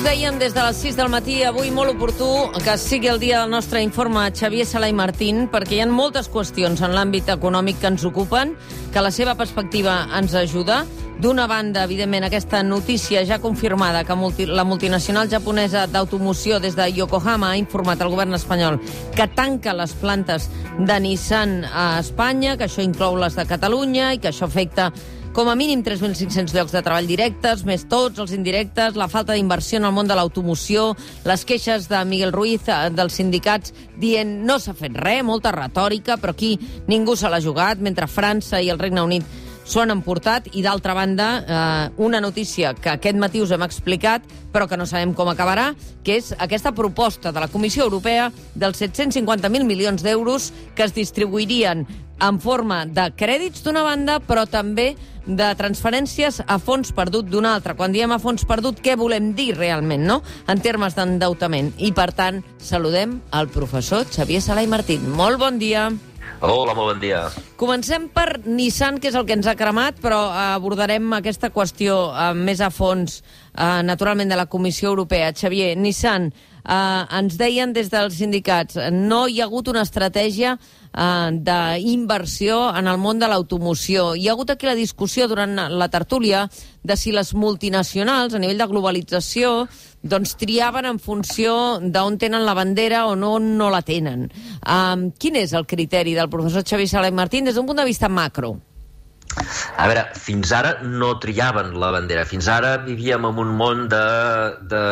us deien des de les 6 del matí, avui molt oportú que sigui el dia del nostre informe Xavier Sala i Martín, perquè hi ha moltes qüestions en l'àmbit econòmic que ens ocupen, que la seva perspectiva ens ajuda. D'una banda, evidentment, aquesta notícia ja confirmada que multi, la multinacional japonesa d'automoció des de Yokohama ha informat al govern espanyol que tanca les plantes de Nissan a Espanya, que això inclou les de Catalunya i que això afecta com a mínim 3.500 llocs de treball directes, més tots els indirectes, la falta d'inversió en el món de l'automoció, les queixes de Miguel Ruiz eh, dels sindicats dient no s'ha fet res, molta retòrica, però aquí ningú se l'ha jugat, mentre França i el Regne Unit s'ho han emportat. I, d'altra banda, eh, una notícia que aquest matí us hem explicat, però que no sabem com acabarà, que és aquesta proposta de la Comissió Europea dels 750.000 milions d'euros que es distribuirien en forma de crèdits d'una banda, però també de transferències a fons perdut d'una altra. Quan diem a fons perdut, què volem dir realment, no?, en termes d'endeutament. I, per tant, saludem el professor Xavier Sala i Martín. Molt bon dia. Hola, molt bon dia. Comencem per Nissan, que és el que ens ha cremat, però abordarem aquesta qüestió eh, més a fons, eh, naturalment, de la Comissió Europea. Xavier, Nissan, eh, ens deien des dels sindicats, no hi ha hagut una estratègia eh, d'inversió en el món de l'automoció. Hi ha hagut aquí la discussió durant la tertúlia de si les multinacionals, a nivell de globalització, doncs triaven en funció d'on tenen la bandera o no, no la tenen. Um, quin és el criteri del professor Xavier Salem Martín des d'un punt de vista macro? A veure, fins ara no triaven la bandera. Fins ara vivíem en un món de, de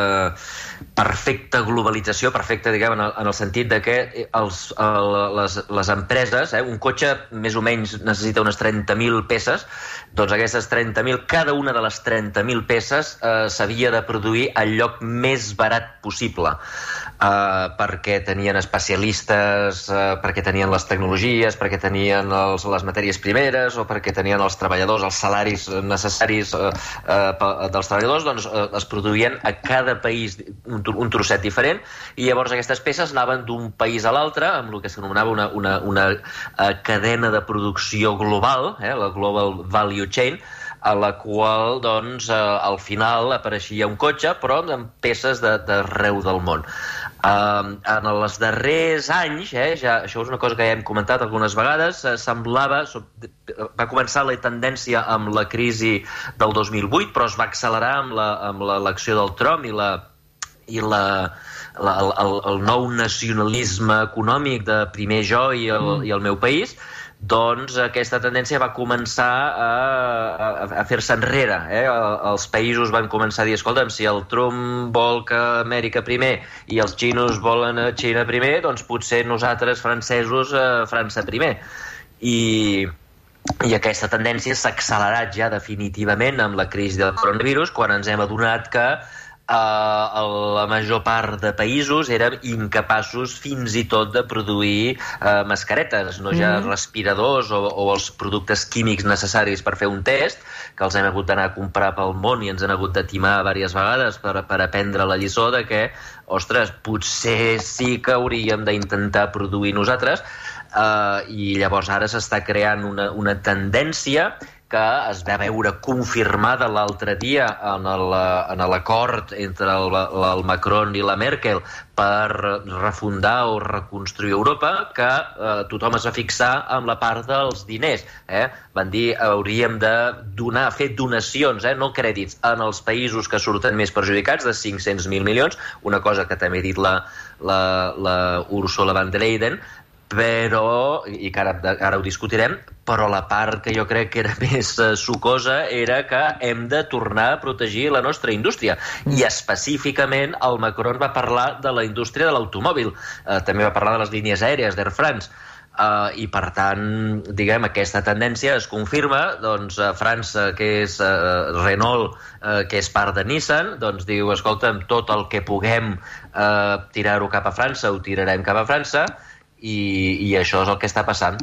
perfecta globalització, perfecta, diguem, en el, en el sentit de que els, el, les, les empreses, eh, un cotxe més o menys necessita unes 30.000 peces, doncs aquestes 30.000, cada una de les 30.000 peces eh, s'havia de produir al lloc més barat possible eh, perquè tenien especialistes, eh, perquè tenien les tecnologies, perquè tenien els, les matèries primeres o perquè tenien els treballadors, els salaris necessaris eh, eh, dels treballadors, doncs eh, es produïen a cada país un, un trosset diferent i llavors aquestes peces anaven d'un país a l'altre amb el que s'anomenava una, una, una uh, cadena de producció global, eh, la Global Value Chain, a la qual doncs, eh, al final apareixia un cotxe, però amb peces d'arreu de, del món. Uh, en els darrers anys, eh, ja, això és una cosa que ja hem comentat algunes vegades, eh, semblava, va començar la tendència amb la crisi del 2008, però es va accelerar amb l'elecció del Trump i la, i la, la, el, el nou nacionalisme econòmic de primer jo i el, mm. i el meu país, doncs aquesta tendència va començar a, a, a fer-se enrere. Eh? Els països van començar a dir, escolta'm, si el Trump vol que Amèrica primer i els xinos volen a Xina primer, doncs potser nosaltres, francesos, a França primer. I, i aquesta tendència s'ha accelerat ja definitivament amb la crisi del coronavirus, quan ens hem adonat que eh, la major part de països eren incapaços fins i tot de produir eh, mascaretes, no ja mm -hmm. respiradors o, o els productes químics necessaris per fer un test, que els hem hagut d'anar a comprar pel món i ens han hagut de timar diverses vegades per, per aprendre la lliçó de que, ostres, potser sí que hauríem d'intentar produir nosaltres, eh, i llavors ara s'està creant una, una tendència que es va veure confirmada l'altre dia en l'acord entre el, el Macron i la Merkel per refundar o reconstruir Europa, que eh, tothom es va fixar amb la part dels diners. Eh? Van dir hauríem de donar, fer donacions, eh? no crèdits, en els països que surten més perjudicats, de 500.000 milions, una cosa que també ha dit la, la, la Ursula von der Leyen, però, i que ara, ara ho discutirem, però la part que jo crec que era més uh, sucosa era que hem de tornar a protegir la nostra indústria. I específicament el Macron va parlar de la indústria de l'automòbil, uh, també va parlar de les línies aèries d'Air France, Uh, i per tant, diguem, aquesta tendència es confirma, doncs a França, que és uh, Renault, uh, que és part de Nissan, doncs diu, escolta'm, tot el que puguem uh, tirar-ho cap a França, ho tirarem cap a França, i, i això és el que està passant.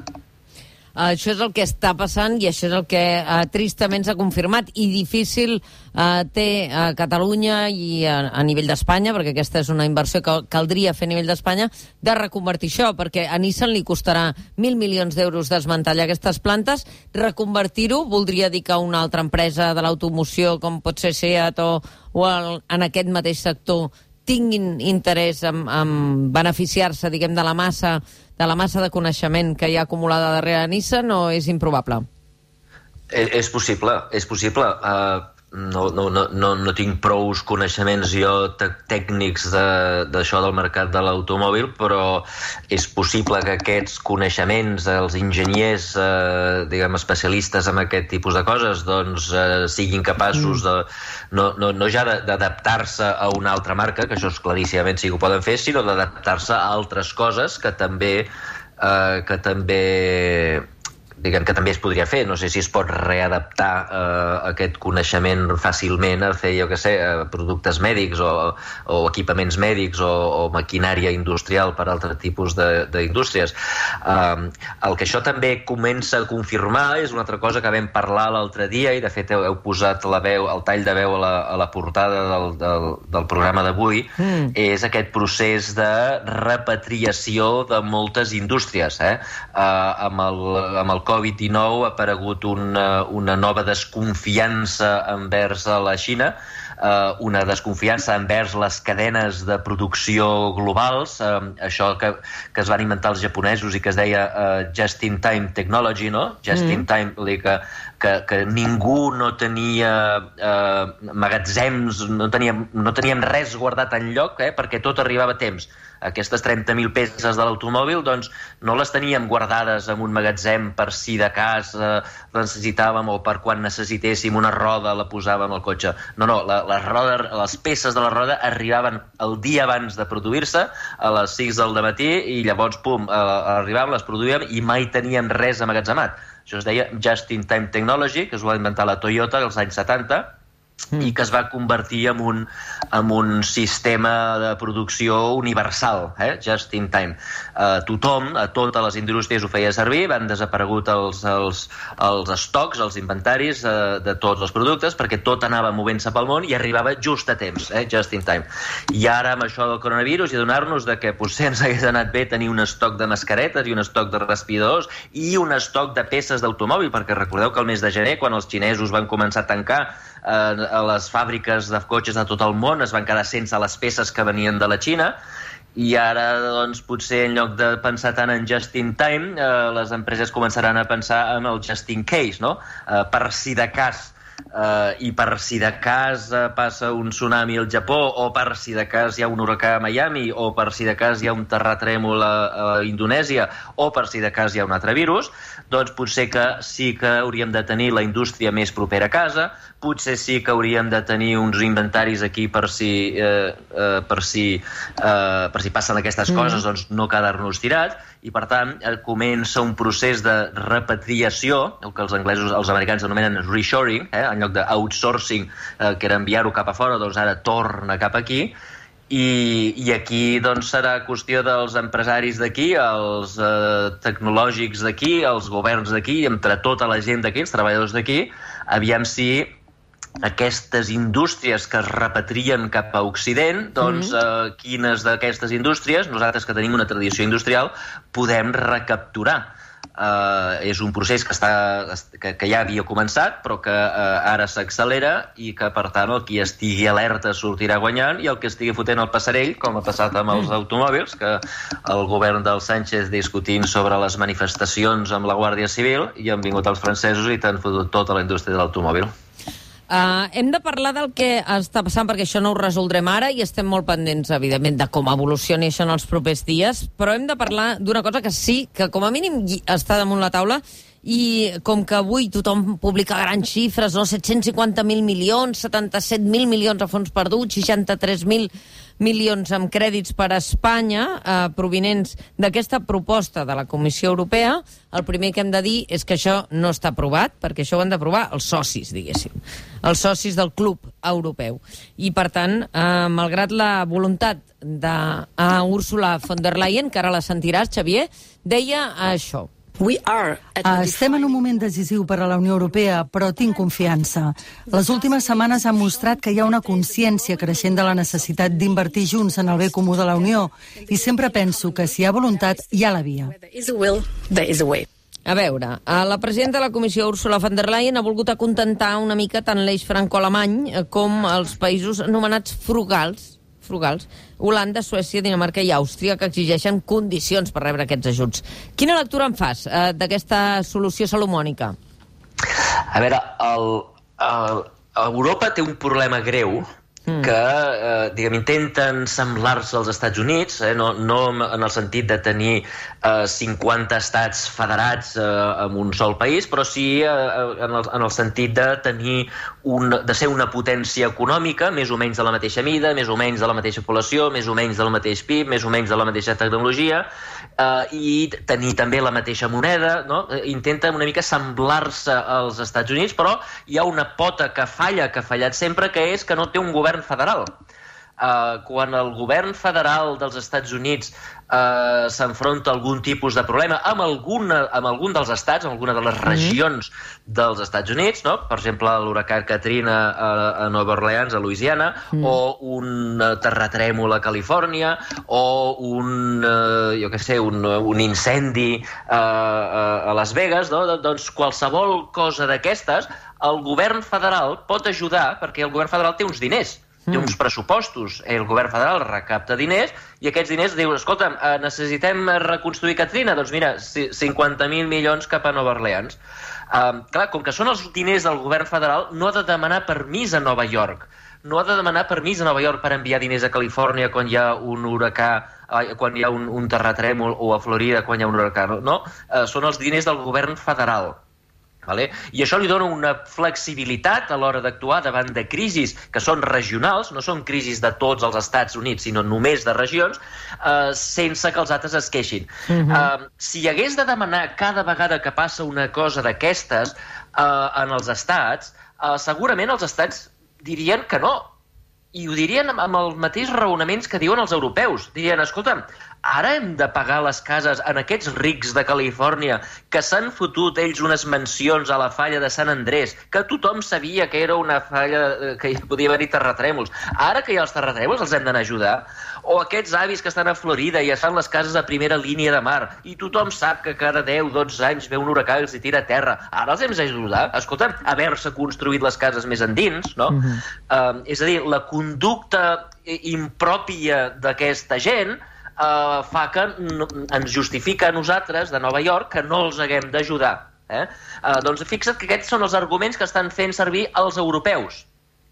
això és el que està passant i això és el que uh, tristament s'ha confirmat i difícil uh, té a Catalunya i a, a nivell d'Espanya, perquè aquesta és una inversió que caldria fer a nivell d'Espanya, de reconvertir això, perquè a Nissan li costarà mil milions d'euros desmantellar aquestes plantes, reconvertir-ho voldria dir que una altra empresa de l'automoció, com pot ser SEAT o, o el, en aquest mateix sector, tinguin interès en, en beneficiar-se, diguem, de la massa de la massa de coneixement que hi ha acumulada darrere Nissan o és improbable? És, és possible, és possible. Uh, no, no, no, no, no tinc prous coneixements jo tècnics d'això de, del mercat de l'automòbil, però és possible que aquests coneixements, els enginyers, eh, diguem, especialistes en aquest tipus de coses, doncs eh, siguin capaços mm. de, no, no, no ja d'adaptar-se a una altra marca, que això és claríssimament sí que ho poden fer, sinó d'adaptar-se a altres coses que també eh, que també diguem que també es podria fer. No sé si es pot readaptar eh, aquest coneixement fàcilment a fer, jo que sé, eh, productes mèdics o, o equipaments mèdics o, o maquinària industrial per altre tipus d'indústries. Eh, el que això també comença a confirmar és una altra cosa que vam parlar l'altre dia i de fet heu, heu posat la veu, el tall de veu a la, a la portada del, del, del programa d'avui, mm. és aquest procés de repatriació de moltes indústries. Eh? Eh, amb el, amb el Covid-19 ha aparegut una, una nova desconfiança envers la Xina, eh, una desconfiança envers les cadenes de producció globals, eh, això que, que es van inventar els japonesos i que es deia eh, just-in-time technology, no? Just-in-time, mm. que, que, que ningú no tenia eh, magatzems, no teníem, no teníem res guardat en lloc, eh, perquè tot arribava a temps aquestes 30.000 peces de l'automòbil doncs, no les teníem guardades en un magatzem per si de cas eh, necessitàvem o per quan necessitéssim una roda la posàvem al cotxe. No, no, la, les, roda, les peces de la roda arribaven el dia abans de produir-se, a les 6 del matí, i llavors, pum, eh, arribaven, les produïem i mai teníem res amagatzemat. Això es deia Just-in-Time Technology, que es va inventar la Toyota als anys 70, mm. I que es va convertir en un, en un sistema de producció universal, eh? just in time. Uh, tothom, a totes les indústries ho feia servir, van desaparegut els, els, els estocs, els inventaris uh, de tots els productes, perquè tot anava movent-se pel món i arribava just a temps, eh? just in time. I ara, amb això del coronavirus, i adonar-nos de que potser ens hagués anat bé tenir un estoc de mascaretes i un estoc de respiradors i un estoc de peces d'automòbil, perquè recordeu que el mes de gener, quan els xinesos van començar a tancar eh, les fàbriques de cotxes de tot el món es van quedar sense les peces que venien de la Xina i ara, doncs, potser en lloc de pensar tant en just in time, eh, les empreses començaran a pensar en el just in case, no? Eh, per si de cas eh, i per si de cas passa un tsunami al Japó o per si de cas hi ha un huracà a Miami o per si de cas hi ha un terratrèmol a, a Indonèsia o per si de cas hi ha un altre virus, doncs potser que sí que hauríem de tenir la indústria més propera a casa, potser sí que hauríem de tenir uns inventaris aquí per si, eh, eh, per si, eh, per si passen aquestes mm. coses, doncs no quedar-nos tirats, i per tant eh, comença un procés de repatriació, el que els anglesos, els americans anomenen reshoring, eh, en lloc d'outsourcing, eh, que era enviar-ho cap a fora, doncs ara torna cap aquí, i, i aquí doncs, serà qüestió dels empresaris d'aquí, els eh, tecnològics d'aquí, els governs d'aquí, entre tota la gent d'aquí, els treballadors d'aquí, aviam si aquestes indústries que es repatrien cap a Occident, doncs mm -hmm. eh, quines d'aquestes indústries, nosaltres que tenim una tradició industrial, podem recapturar. Uh, és un procés que, està, que, que ja havia començat, però que uh, ara s'accelera i que, per tant, el qui estigui alerta sortirà guanyant i el que estigui fotent el passarell, com ha passat amb els mm. automòbils, que el govern del Sánchez discutint sobre les manifestacions amb la Guàrdia Civil i han vingut els francesos i t'han fotut tota la indústria de l'automòbil. Uh, hem de parlar del que està passant, perquè això no ho resoldrem ara i estem molt pendents, evidentment, de com evolucioni això en els propers dies, però hem de parlar d'una cosa que sí, que com a mínim està damunt la taula, i com que avui tothom publica grans xifres, no? 750.000 milions, 77.000 milions a fons perduts, 63.000 milions amb crèdits per a Espanya eh, provinents d'aquesta proposta de la Comissió Europea, el primer que hem de dir és que això no està aprovat, perquè això ho han d'aprovar els socis, diguéssim, els socis del club europeu. I, per tant, eh, malgrat la voluntat de von der Leyen, que ara la sentiràs, Xavier, deia això. Ah, estem en un moment decisiu per a la Unió Europea, però tinc confiança. Les últimes setmanes han mostrat que hi ha una consciència creixent de la necessitat d'invertir junts en el bé comú de la Unió i sempre penso que si hi ha voluntat, hi ha la via. A veure, la presidenta de la Comissió, Ursula von der Leyen, ha volgut acontentar una mica tant l'eix franco-alemany eh, com els països anomenats frugals, frugals, Holanda, Suècia, Dinamarca i Àustria, que exigeixen condicions per rebre aquests ajuts. Quina lectura en fas eh, d'aquesta solució salomònica? A veure, el, el, Europa té un problema greu mm. que eh, diguem, intenten semblar-se als Estats Units, eh, no, no en el sentit de tenir eh, 50 estats federats eh, en un sol país, però sí eh, en, el, en el sentit de tenir un, de ser una potència econòmica més o menys de la mateixa mida, més o menys de la mateixa població, més o menys del mateix PIB, més o menys de la mateixa tecnologia, eh, i tenir també la mateixa moneda, no? Eh, intenten una mica semblar-se als Estats Units, però hi ha una pota que falla, que ha fallat sempre, que és que no té un govern federal. Uh, quan el govern federal dels Estats Units uh, s'enfronta a algun tipus de problema amb, alguna, amb algun dels estats, amb alguna de les mhm. regions mm -hmm. dels Estats Units, no? per exemple l'huracà Katrina a, a Nova Orleans, a Louisiana, mm. o un terratrèmol a Califòrnia, o un, uh, jo què sé, un, un incendi uh, uh, a Las Vegas, no? doncs qualsevol cosa d'aquestes, el govern federal pot ajudar, perquè el govern federal té uns diners, té uns mm. pressupostos, el govern federal recapta diners i aquests diners diu, escolta, eh, necessitem reconstruir Katrina, doncs mira, 50.000 milions cap a Nova Orleans. Um, clar, com que són els diners del govern federal, no ha de demanar permís a Nova York no ha de demanar permís a Nova York per enviar diners a Califòrnia quan hi ha un huracà, eh, quan hi ha un, un terratrèmol, o a Florida quan hi ha un huracà. No, no uh, són els diners del govern federal. Vale? I això li dona una flexibilitat a l'hora d'actuar davant de crisis que són regionals, no són crisis de tots els Estats Units, sinó només de regions, eh, sense que els altres es queixin. Uh -huh. eh, si hi hagués de demanar cada vegada que passa una cosa d'aquestes eh, en els estats, eh, segurament els estats dirien que no, i ho dirien amb, els mateixos raonaments que diuen els europeus. Dirien, escolta, ara hem de pagar les cases en aquests rics de Califòrnia que s'han fotut ells unes mansions a la falla de Sant Andrés, que tothom sabia que era una falla eh, que hi podia haver-hi terratrèmols. Ara que hi ha els terratrèmols els hem d'anar a ajudar? O aquests avis que estan a Florida i es fan les cases a primera línia de mar i tothom sap que cada 10-12 anys ve un huracà i els hi tira a terra. Ara els hem d'ajudar? Escolta, haver-se construït les cases més endins, no? Uh -huh. uh, és a dir, la conducta impròpia d'aquesta gent eh, fa que ens justifica a nosaltres, de Nova York, que no els haguem d'ajudar. Eh? Eh, doncs fixa't que aquests són els arguments que estan fent servir els europeus.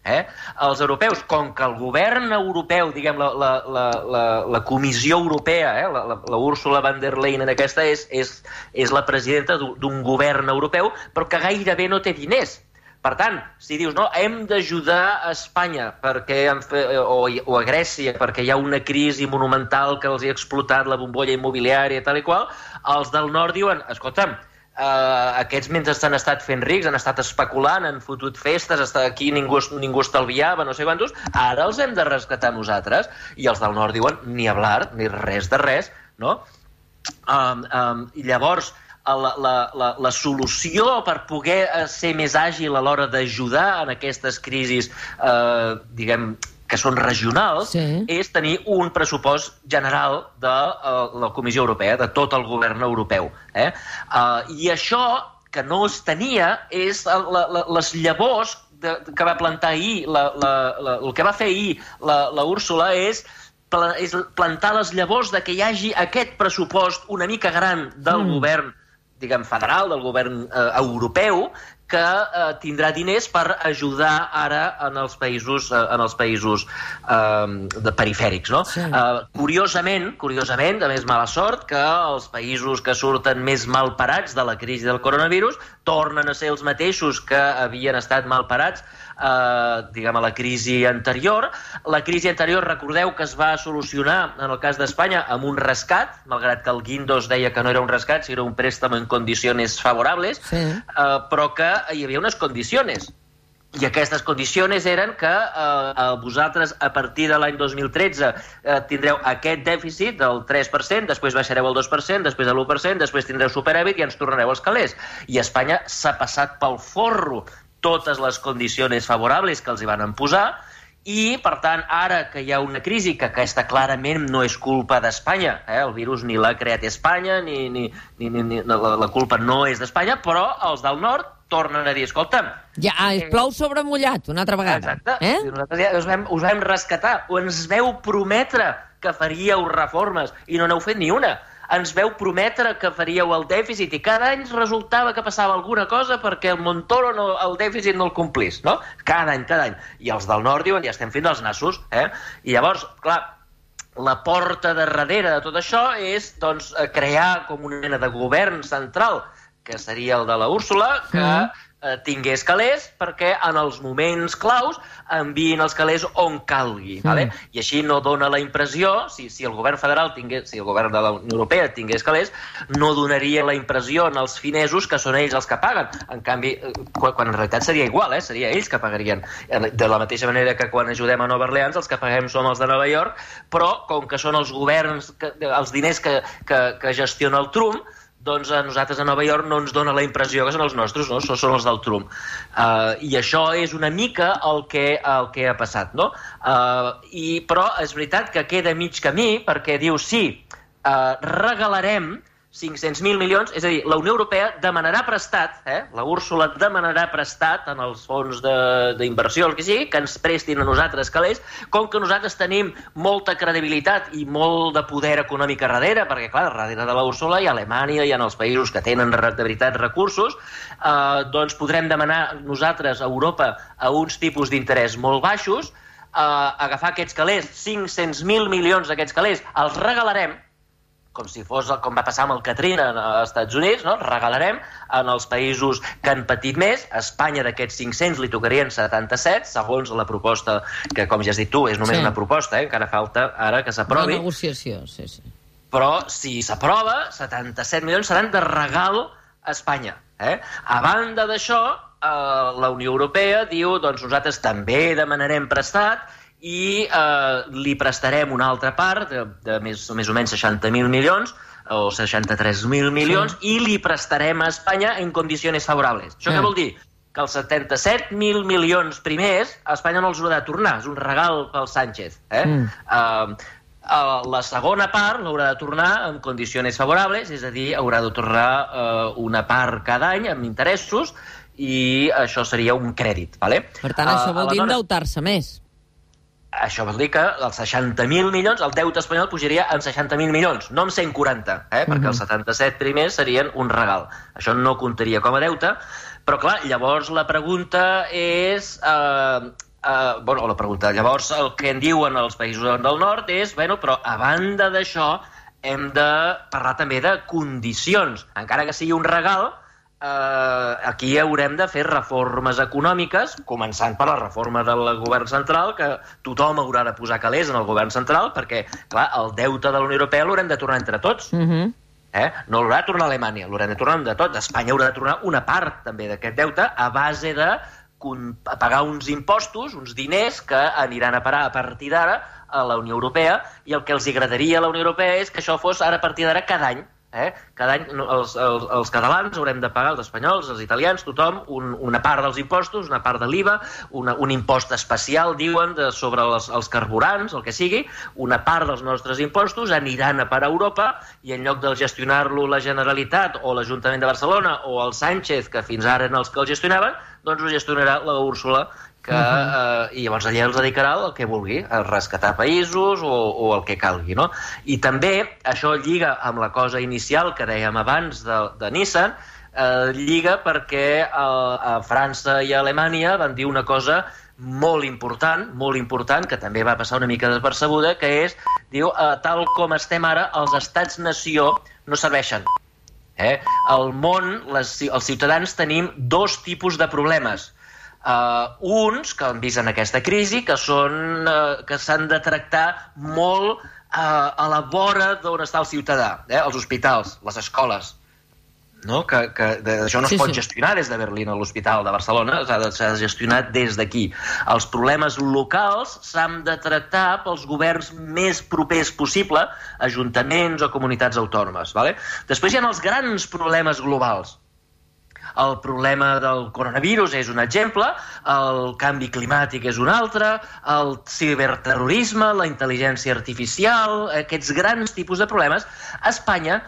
Eh? Els europeus, com que el govern europeu, diguem, la, la, la, la, la Comissió Europea, eh? la, la, la Ursula von der Leyen en aquesta és, és, és la presidenta d'un govern europeu, però que gairebé no té diners per tant, si dius, no, hem d'ajudar a Espanya perquè han fe, o, o a Grècia perquè hi ha una crisi monumental que els ha explotat la bombolla immobiliària tal i qual, els del nord diuen, escolta'm, Uh, aquests mentre han estat fent rics, han estat especulant, han fotut festes, hasta aquí ningú, ningú estalviava, no sé quantos, ara els hem de rescatar nosaltres. I els del nord diuen ni hablar, ni res de res, no? Um, um, llavors, la, la, la, la solució per poder eh, ser més àgil a l'hora d'ajudar en aquestes crisis, eh, diguem, que són regionals, sí. és tenir un pressupost general de uh, la Comissió Europea, de tot el govern europeu. Eh? Uh, I això, que no es tenia, és la, la, les llavors de, que va plantar ahir, la, la, la, el que va fer ahir la, la Úrsula és és plantar les llavors de que hi hagi aquest pressupost una mica gran del mm. govern diguem, federal, del govern eh, europeu, que eh, tindrà diners per ajudar ara en els països, eh, en els països eh, de perifèrics. No? Sí. Eh, curiosament, curiosament, de més mala sort, que els països que surten més mal parats de la crisi del coronavirus tornen a ser els mateixos que havien estat mal parats eh, diguem, a la crisi anterior. La crisi anterior, recordeu que es va solucionar, en el cas d'Espanya, amb un rescat, malgrat que el Guindos deia que no era un rescat, sinó un préstamo en condicions favorables, sí. eh, però que hi havia unes condicions i aquestes condicions eren que eh, vosaltres a partir de l'any 2013 eh, tindreu aquest dèficit del 3%, després baixareu al 2%, després a l'1%, després tindreu superàvit i ens tornareu als calés. I Espanya s'ha passat pel forro totes les condicions favorables que els hi van posar i, per tant, ara que hi ha una crisi, que aquesta clarament no és culpa d'Espanya, eh? el virus ni l'ha creat Espanya, ni, ni, ni, ni, ni la, la culpa no és d'Espanya, però els del nord tornen a dir, escolta'm... Ja, ah, es plou sobre mullat, una altra vegada. Exacte. Eh? Nosaltres ja us vam, us vam rescatar, o ens veu prometre que faríeu reformes i no n'heu fet ni una. Ens veu prometre que faríeu el dèficit i cada any resultava que passava alguna cosa perquè el Montoro no, el dèficit no el complís, no? Cada any, cada any. I els del nord diuen, ja estem fent els nassos, eh? I llavors, clar, la porta de darrere de tot això és doncs, crear com una mena de govern central que seria el de la Úrsula, que mm. eh, tingués calés perquè en els moments claus enviïn els calés on calgui. Mm. Vale? I així no dona la impressió, si, si el govern federal tingués, si el govern de la Unió Europea tingués calés, no donaria la impressió en els finesos que són ells els que paguen. En canvi, eh, quan, quan en realitat seria igual, eh? seria ells que pagarien. De la mateixa manera que quan ajudem a Nova Orleans, els que paguem som els de Nova York, però com que són els governs, que, els diners que, que, que gestiona el Trump, doncs a nosaltres a Nova York no ens dona la impressió que són els nostres, no? són els del Trump. Uh, I això és una mica el que, el que ha passat, no? Uh, i, però és veritat que queda mig camí perquè diu, sí, uh, regalarem 500.000 milions, és a dir, la Unió Europea demanarà prestat, eh? la Úrsula demanarà prestat en els fons d'inversió, el que sigui, que ens prestin a nosaltres calés, com que nosaltres tenim molta credibilitat i molt de poder econòmic a darrere, perquè, clar, darrere de la Úrsula hi ha Alemanya, hi ha els països que tenen de veritat recursos, eh, doncs podrem demanar nosaltres a Europa a uns tipus d'interès molt baixos, eh, agafar aquests calés, 500.000 milions d'aquests calés, els regalarem, com si fos com va passar amb el Katrina als Estats Units, no? regalarem en els països que han patit més. A Espanya d'aquests 500 li tocarien 77, segons la proposta, que com ja has dit tu, és només sí. una proposta, eh? encara falta ara que s'aprovi. Una negociació, sí, sí. Però si s'aprova, 77 milions seran de regal a Espanya. Eh? A banda d'això, eh, la Unió Europea diu doncs nosaltres també demanarem prestat i eh, li prestarem una altra part de, de més, més o menys 60.000 milions o 63.000 milions sí. i li prestarem a Espanya en condicions favorables. Això sí. què vol dir? Que els 77.000 milions primers a Espanya no els haurà de tornar, és un regal pel Sánchez. Eh? Mm. Uh, Uh, la segona part l'haurà de tornar en condicions favorables, és a dir, haurà de tornar uh, una part cada any amb interessos i això seria un crèdit. Vale? Per tant, això vol dir endeutar-se més. Això vol dir que els 60.000 milions, el deute espanyol pujaria en 60.000 milions, no en 140, eh? perquè uh -huh. els 77 primers serien un regal. Això no comptaria com a deute, però clar, llavors la pregunta és... Eh, eh, bueno, la pregunta, llavors el que en diuen els països del nord és, bueno, però a banda d'això hem de parlar també de condicions. Encara que sigui un regal, eh, aquí haurem de fer reformes econòmiques, començant per la reforma del govern central, que tothom haurà de posar calés en el govern central, perquè, clar, el deute de la Unió Europea l'haurem de tornar entre tots. Mhm. -huh. Eh? No l'haurà de tornar a Alemanya, l'haurem de tornar de tot. Espanya haurà de tornar una part també d'aquest deute a base de pagar uns impostos, uns diners que aniran a parar a partir d'ara a la Unió Europea i el que els agradaria a la Unió Europea és que això fos ara a partir d'ara cada any Eh? Cada any els, els, els catalans haurem de pagar, els espanyols, els italians, tothom, un, una part dels impostos, una part de l'IVA, un impost especial, diuen, de, sobre els, els carburants, el que sigui, una part dels nostres impostos aniran a parar a Europa i en lloc de gestionar-lo la Generalitat o l'Ajuntament de Barcelona o el Sánchez, que fins ara eren els que el gestionaven, doncs ho gestionarà la Úrsula, que, uh -huh. eh, i llavors allà els dedicarà el que vulgui, a rescatar països o, o el que calgui, no? I també això lliga amb la cosa inicial que dèiem abans de, de Nissan, eh, lliga perquè a, eh, a França i a Alemanya van dir una cosa molt important, molt important, que també va passar una mica despercebuda, que és, diu, eh, tal com estem ara, els estats-nació no serveixen. Eh? Al món, les, els ciutadans tenim dos tipus de problemes Uh, uns que han vist en aquesta crisi que són uh, que s'han de tractar molt uh, a la vora d'on està el ciutadà, eh? els hospitals, les escoles. no? que, que de, això no es Sí, pot sí. gestionar des de Berlín a l'Hospital de Barcelona, s'ha de, de gestionar des d'aquí. Els problemes locals s'han de tractar pels governs més propers possible, ajuntaments o comunitats autònomes. Vale? Després hi ha els grans problemes globals, el problema del coronavirus és un exemple, el canvi climàtic és un altre, el ciberterrorisme, la intel·ligència artificial, aquests grans tipus de problemes, Espanya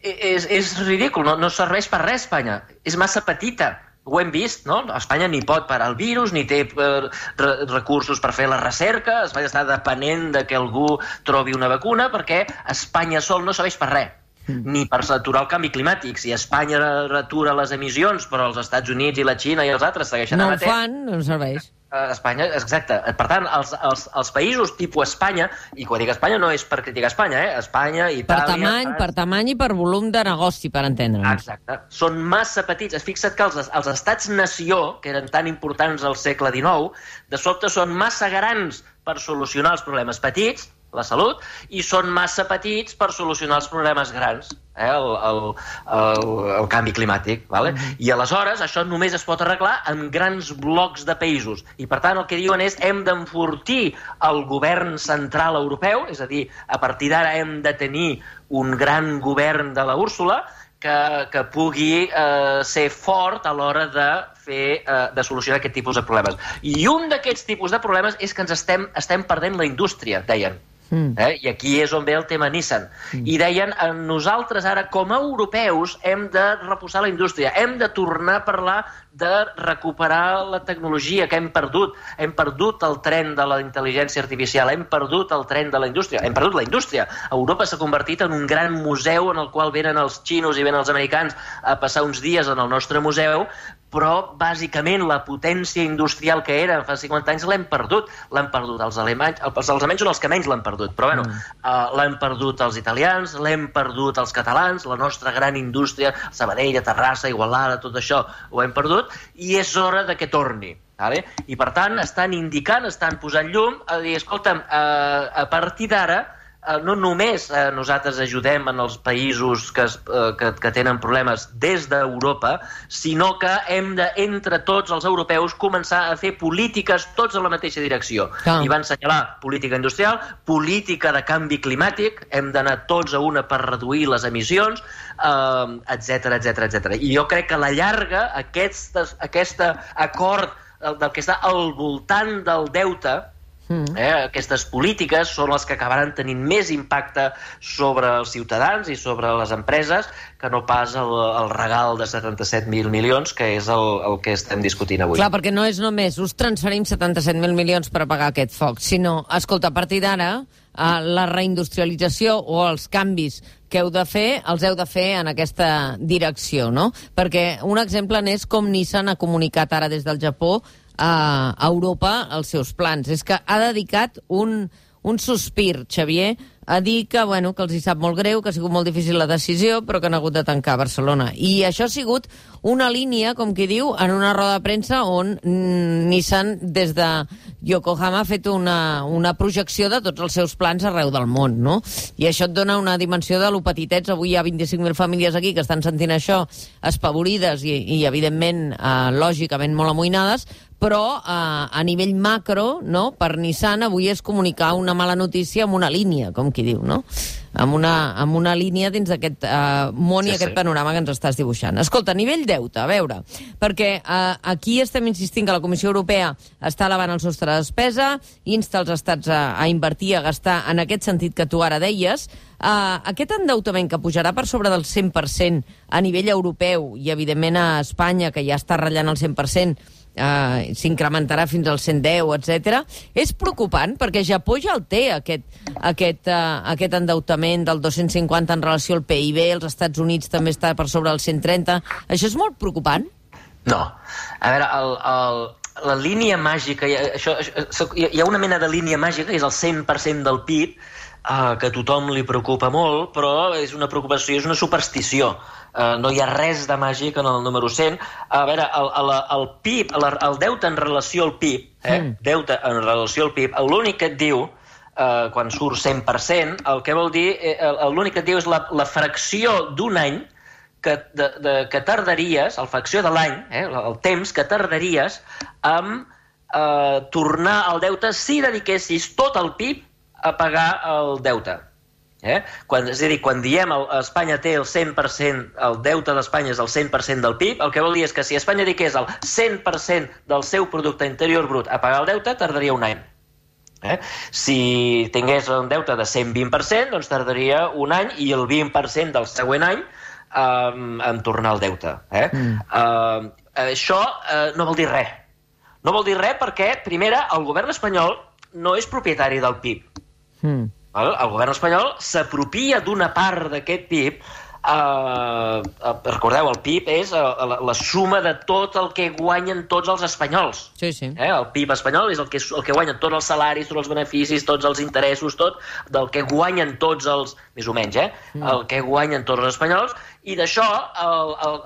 és, és ridícul, no, no serveix per res Espanya, és massa petita. Ho hem vist, no? Espanya ni pot parar el virus, ni té eh, re recursos per fer la recerca, Espanya està depenent de que algú trobi una vacuna, perquè Espanya sol no serveix per res ni per aturar el canvi climàtic. Si Espanya atura les emissions, però els Estats Units i la Xina i els altres segueixen No ho emetent, fan, no serveix. eh, Espanya, exacte. Per tant, els, els, els països tipus Espanya, i quan dic Espanya no és per criticar Espanya, eh? Espanya, Per Itàlia... tamany, França, per tamany i per volum de negoci, per entendre'ns. Exacte. Són massa petits. Fixa't que els, els estats-nació, que eren tan importants al segle XIX, de sobte són massa grans per solucionar els problemes petits, la salut, i són massa petits per solucionar els problemes grans, eh? el, el, el, el canvi climàtic. Vale? I aleshores això només es pot arreglar amb grans blocs de països. I per tant el que diuen és hem d'enfortir el govern central europeu, és a dir, a partir d'ara hem de tenir un gran govern de la Úrsula, que, que pugui eh, ser fort a l'hora de fer, eh, de solucionar aquest tipus de problemes. I un d'aquests tipus de problemes és que ens estem, estem perdent la indústria, deien. Mm. Eh? I aquí és on ve el tema Nissan. Mm. I deien, eh, nosaltres ara, com a europeus, hem de reposar la indústria, hem de tornar a parlar de recuperar la tecnologia que hem perdut. Hem perdut el tren de la intel·ligència artificial, hem perdut el tren de la indústria, hem perdut la indústria. Europa s'ha convertit en un gran museu en el qual venen els xinos i venen els americans a passar uns dies en el nostre museu, però bàsicament la potència industrial que era fa 50 anys l'hem perdut. L'han perdut els alemanys, els alemanys són els que menys l'han perdut, però bueno, mm. uh, l'han perdut els italians, l'hem perdut els catalans, la nostra gran indústria, Sabadell, Terrassa, Igualada, tot això ho hem perdut, i és hora de que torni. Vale? I per tant estan indicant, estan posant llum a dir, escolta'm, uh, a partir d'ara no només eh, nosaltres ajudem en els països que, es, eh, que, que tenen problemes des d'Europa, sinó que hem de, entre tots els europeus, començar a fer polítiques tots en la mateixa direcció. Clar. I van assenyalar política industrial, política de canvi climàtic, hem d'anar tots a una per reduir les emissions, etc etc etc. I jo crec que a la llarga aquest, aquest acord el- del que està al voltant del deute, Mm. Eh, aquestes polítiques són les que acabaran tenint més impacte sobre els ciutadans i sobre les empreses que no pas el, el regal de 77.000 milions, que és el, el que estem discutint avui. Clar, perquè no és només us transferim 77.000 milions per pagar aquest foc, sinó, escolta, a partir d'ara, eh, la reindustrialització o els canvis que heu de fer, els heu de fer en aquesta direcció, no? Perquè un exemple n'és com Nissan ha comunicat ara des del Japó a Europa els seus plans. És que ha dedicat un, un sospir, Xavier, a dir que, bueno, que els hi sap molt greu, que ha sigut molt difícil la decisió, però que han hagut de tancar Barcelona. I això ha sigut una línia, com qui diu, en una roda de premsa on mm, Nissan, des de Yokohama, ha fet una, una projecció de tots els seus plans arreu del món, no? I això et dona una dimensió de lo petitets. Avui hi ha 25.000 famílies aquí que estan sentint això espavorides i, i evidentment, eh, lògicament, molt amoïnades, però eh, a nivell macro, no, per Nissan avui és comunicar una mala notícia amb una línia, com qui diu, no? Amb una, amb una línia dins d'aquest eh, món Sí, i aquest sí. panorama que ens estàs dibuixant. Escolta, a nivell deute, a veure, perquè eh, aquí estem insistint que la Comissió Europea està elevant el sostre de despesa, insta els estats a, a invertir, a gastar en aquest sentit que tu ara deies. Eh, aquest endeutament que pujarà per sobre del 100% a nivell europeu i, evidentment, a Espanya, que ja està ratllant el 100%, eh, s'incrementarà fins al 110, etc. És preocupant perquè Japó ja el té, aquest, aquest, uh, aquest endeutament del 250 en relació al PIB, els Estats Units també està per sobre del 130. Això és molt preocupant? No. A veure, el, el, la línia màgica, ha- això, això, hi ha una mena de línia màgica, que és el 100% del PIB, eh, que a tothom li preocupa molt, però és una preocupació, és una superstició. Eh, no hi ha res de màgic en el número 100. A veure, el, el, el PIB, el, el deute en relació al PIB, eh, Mm. deute en relació al PIB, l'únic que et diu eh, quan surt 100%, el que vol dir, eh, l'únic que et diu és la, la fracció d'un any que de, de, que tardaries, el facció de l'any, eh, el temps que tardaries amb eh, tornar al deute si dediquessis tot el PIB a pagar el deute. Eh? Quan, és a dir, quan diem el, Espanya té el 100%, el deute d'Espanya és el 100% del PIB, el que vol dir és que si Espanya dediqués el 100% del seu producte interior brut a pagar el deute, tardaria un any. Eh? Si tingués un deute de 120%, doncs tardaria un any i el 20% del següent any um, en tornar al deute. Eh? Mm. Uh, això uh, no vol dir res. No vol dir res perquè, primera, el govern espanyol no és propietari del PIB. Mm el, el govern espanyol s'apropia d'una part d'aquest PIB Uh, uh, recordeu, el PIB és uh, la, la suma de tot el que guanyen tots els espanyols. Sí, sí. Eh? El PIB espanyol és el que, el que guanyen tots els salaris, tots els beneficis, tots els interessos, tot del que guanyen tots els... més o menys, eh? Mm. El que guanyen tots els espanyols, i d'això,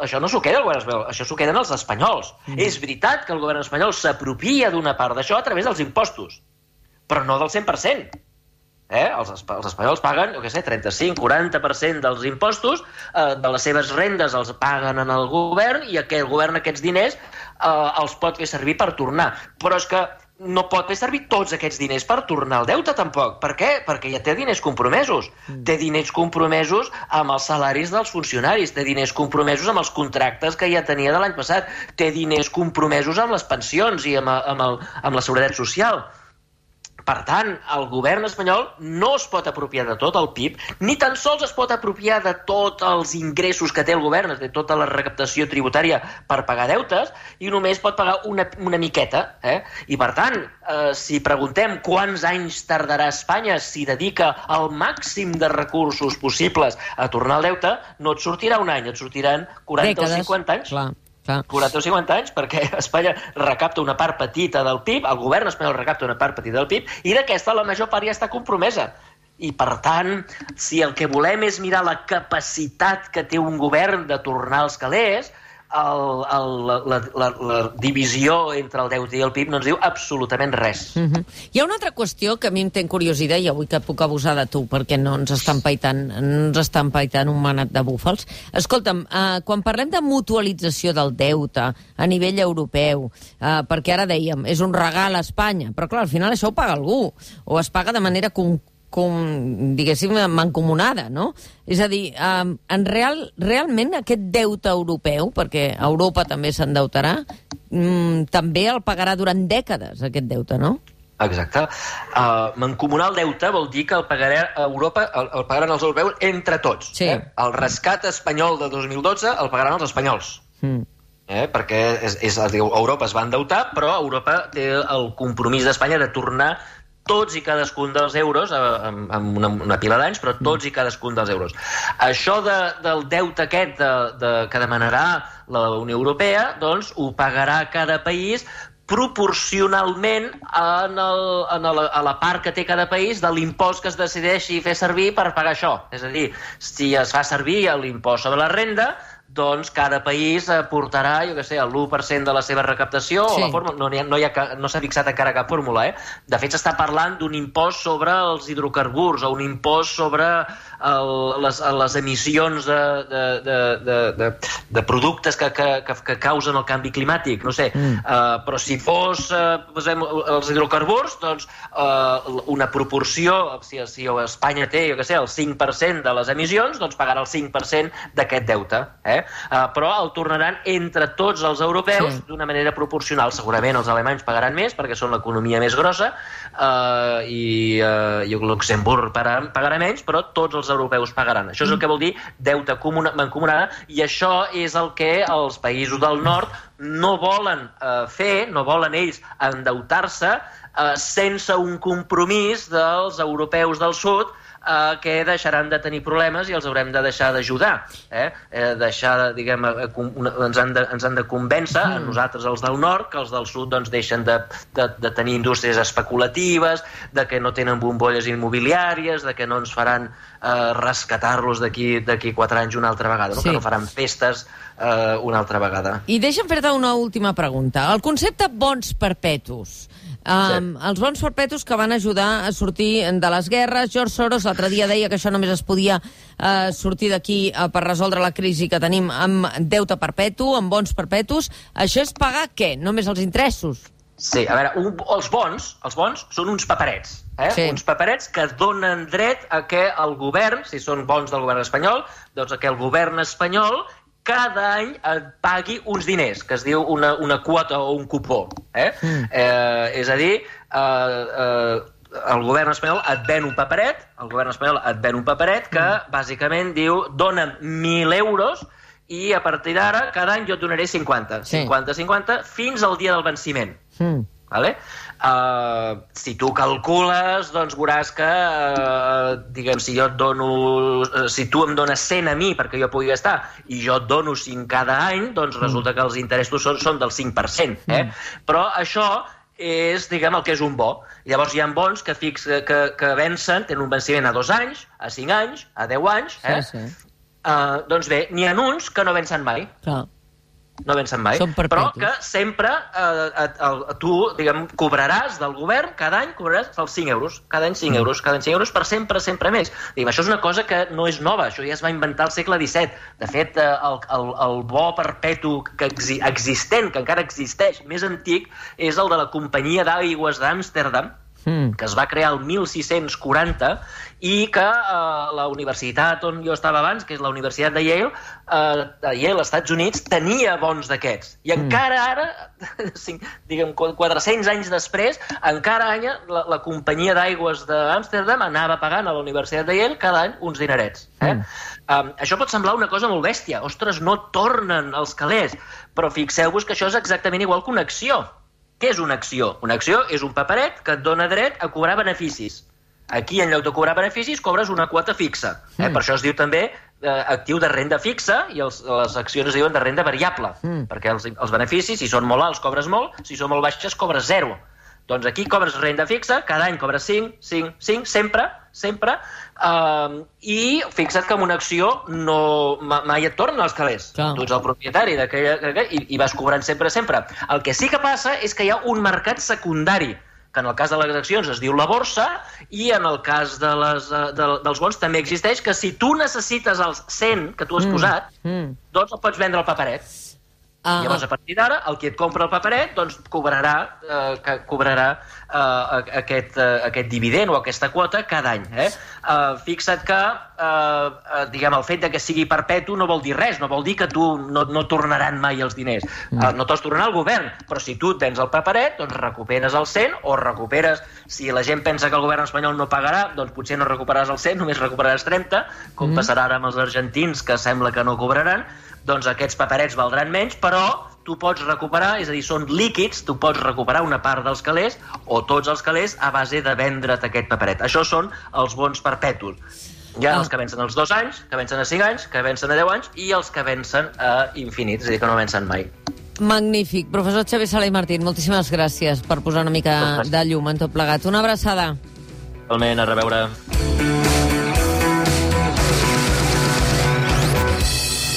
això no s'ho queda el govern espanyol, això s'ho queden els espanyols. Mm. És veritat que el govern espanyol s'apropia d'una part d'això a través dels impostos, però no del 100%. Eh? Els, els espanyols paguen, jo què sé, 35-40% dels impostos, eh, de les seves rendes els paguen en el govern i aquest govern aquests diners eh, els pot fer servir per tornar. Però és que no pot fer servir tots aquests diners per tornar al deute, tampoc. Per què? Perquè ja té diners compromesos. Mm. Té diners compromesos amb els salaris dels funcionaris, té diners compromesos amb els contractes que ja tenia de l'any passat, té diners compromesos amb les pensions i amb, amb, el, amb la seguretat social. Per tant, el govern espanyol no es pot apropiar de tot el PIB, ni tan sols es pot apropiar de tots els ingressos que té el govern, de tota la recaptació tributària per pagar deutes, i només pot pagar una, una miqueta. Eh? I per tant, eh, si preguntem quants anys tardarà Espanya si dedica el màxim de recursos possibles a tornar al deute, no et sortirà un any, et sortiran 40 Dècades. o 50 anys. Clar. Clar. 40 o 50 anys, perquè Espanya recapta una part petita del PIB, el govern espanyol recapta una part petita del PIB, i d'aquesta la major part ja està compromesa. I, per tant, si el que volem és mirar la capacitat que té un govern de tornar als calés, el, el, la, la, la divisió entre el deute i el PIB no ens diu absolutament res. Mm -hmm. Hi ha una altra qüestió que a mi em té curiositat i avui que puc abusar de tu perquè no ens està empaitant, ens està empaitant un manat de búfals. Escolta'm, eh, quan parlem de mutualització del deute a nivell europeu, eh, perquè ara dèiem, és un regal a Espanya, però clar, al final això ho paga algú, o es paga de manera con com, diguéssim, mancomunada, no? És a dir, um, en real, realment aquest deute europeu, perquè Europa també s'endeutarà, um, també el pagarà durant dècades, aquest deute, no? Exacte. Uh, mancomunar el deute vol dir que el pagarà a Europa, el, el pagaran els europeus entre tots. Sí. Eh? El rescat espanyol de 2012 el pagaran els espanyols. Mm. Eh? perquè és, és, Europa es va endeutar, però Europa té el compromís d'Espanya de tornar tots i cadascun dels euros, eh, amb, amb una, una pila d'anys, però tots i cadascun dels euros. Això de, del deute aquest de, de, que demanarà la Unió Europea, doncs ho pagarà cada país proporcionalment en el, en el, a la part que té cada país de l'impost que es decideixi fer servir per pagar això. És a dir, si es fa servir l'impost sobre la renda, doncs cada país aportarà, jo què sé, el 1% de la seva recaptació, sí. o la fórmula, no, ha, no, hi ha, no s'ha fixat encara cap fórmula, eh? De fet, s'està parlant d'un impost sobre els hidrocarburs, o un impost sobre el, les, les emissions de, de, de, de, de, de productes que, que, que, que causen el canvi climàtic, no sé. Mm. Uh, però si fos, uh, posem, els hidrocarburs, doncs uh, una proporció, si, si Espanya té, jo què sé, el 5% de les emissions, doncs pagarà el 5% d'aquest deute, eh? Uh, però el tornaran entre tots els europeus sí. d'una manera proporcional. Segurament els alemanys pagaran més perquè són l'economia més grossa uh, i, uh, i Luxemburg pagarà, pagarà menys, però tots els europeus pagaran. Això és el que vol dir deute mancomunada i això és el que els països del nord no volen uh, fer, no volen ells endeutar-se uh, sense un compromís dels europeus del sud eh, que deixaran de tenir problemes i els haurem de deixar d'ajudar. Eh? Eh, deixar, de, diguem, eh, una, ens, han de, ens han de convèncer, mm. a nosaltres els del nord, que els del sud doncs, deixen de, de, de tenir indústries especulatives, de que no tenen bombolles immobiliàries, de que no ens faran eh, rescatar-los d'aquí quatre anys una altra vegada, no? Sí. que no faran festes eh, una altra vegada. I deixa'm fer-te una última pregunta. El concepte bons perpetus Um, Els bons perpetus que van ajudar a sortir de les guerres. George Soros l'altre dia deia que això només es podia uh, sortir d'aquí uh, per resoldre la crisi que tenim amb deute perpetu, amb bons perpetus. Això és pagar què? Només els interessos? Sí, a veure, un, els bons, els bons són uns paperets, eh? Sí. uns paperets que donen dret a que el govern, si són bons del govern espanyol, doncs a que el govern espanyol cada any et pagui uns diners, que es diu una, una quota o un cupó. Eh? Mm. Eh, és a dir, eh, eh, el govern espanyol et ven un paperet, el govern espanyol et ven un paperet que mm. bàsicament diu dona'm 1.000 euros i a partir d'ara cada any jo et donaré 50. Sí. 50, 50, fins al dia del venciment. Mm. Vale? Uh, si tu calcules, doncs veuràs que, uh, diguem, si jo et dono... Uh, si tu em dones 100 a mi perquè jo pugui gastar i jo et dono 5 cada any, doncs resulta que els interessos són, són del 5%. Eh? Però això és, diguem, el que és un bo. Llavors hi ha bons que, fix, que, que vencen, tenen un venciment a 2 anys, a 5 anys, a 10 anys. Eh? Sí, sí. Uh, doncs bé, n'hi ha uns que no vencen mai Clar. No vencen mai, però que sempre eh, et, el, tu, diguem, cobraràs del govern, cada any cobraràs els 5 euros, cada any 5 euros, cada any 5 euros, per sempre, sempre més. Diguem, això és una cosa que no és nova, això ja es va inventar al segle XVII. De fet, eh, el, el, el bo perpetu que exi existent, que encara existeix, més antic, és el de la Companyia d'Aigües d'Amsterdam, Mm. que es va crear el 1640 i que eh, la universitat on jo estava abans, que és la Universitat de Yale, eh, de Yale, als Estats Units, tenia bons d'aquests. I encara ara, cinc, diguem, 400 anys després, encara any la, la companyia d'aigües d'Amsterdam anava pagant a la Universitat de Yale cada any uns dinerets. Eh? Mm. Um, això pot semblar una cosa molt bèstia. Ostres, no tornen els calés. Però fixeu-vos que això és exactament igual que una acció. Què és una acció? Una acció és un paperet que et dona dret a cobrar beneficis. Aquí, en lloc de cobrar beneficis, cobres una quota fixa. Eh? Mm. Per això es diu també eh, actiu de renda fixa i els, les accions es diuen de renda variable, Mm. perquè els, els beneficis, si són molt alts, cobres molt, si són molt baixes, cobres zero. Doncs aquí cobres renda fixa, cada any cobres 5, 5, 5, sempre, sempre, um, i fixa't que amb una acció no, ma, mai et tornen els calés. Clar. Tu ets el propietari d'aquella- i, i vas cobrant sempre, sempre. El que sí que passa és que hi ha un mercat secundari, que en el cas de les accions es diu la borsa, i en el cas de les, eh, de, dels bons també existeix, que si tu necessites els 100 que tu has Mm. posat, Mm. doncs el pots vendre al paperet. Ah, Llavors, a partir d'ara, el qui et compra el paperet doncs, cobrarà, eh, que cobrarà eh, aquest, eh, aquest dividend o aquesta quota cada any. Eh? Eh, fixa't que eh, eh, diguem, el fet de que sigui perpetu no vol dir res, no vol dir que tu no, no tornaran mai els diners. Mm. Eh, no te'ls tornarà el govern, però si tu tens el paperet, doncs recuperes el 100 o recuperes, si la gent pensa que el govern espanyol no pagarà, doncs potser no recuperaràs el 100, només recuperaràs 30, com mm. passarà ara amb els argentins, que sembla que no cobraran, doncs aquests paperets valdran menys, però tu pots recuperar, és a dir, són líquids, tu pots recuperar una part dels calés o tots els calés a base de vendre't aquest paperet. Això són els bons perpetus. Hi ha els que vencen als 2 anys, que vencen a 5 anys, que vencen a 10 anys i els que vencen a infinit, és a dir, que no vencen mai. Magnífic. Professor Xavier Sala i Martín, moltíssimes gràcies per posar una mica de llum en tot plegat. Una abraçada. Realment, a reveure.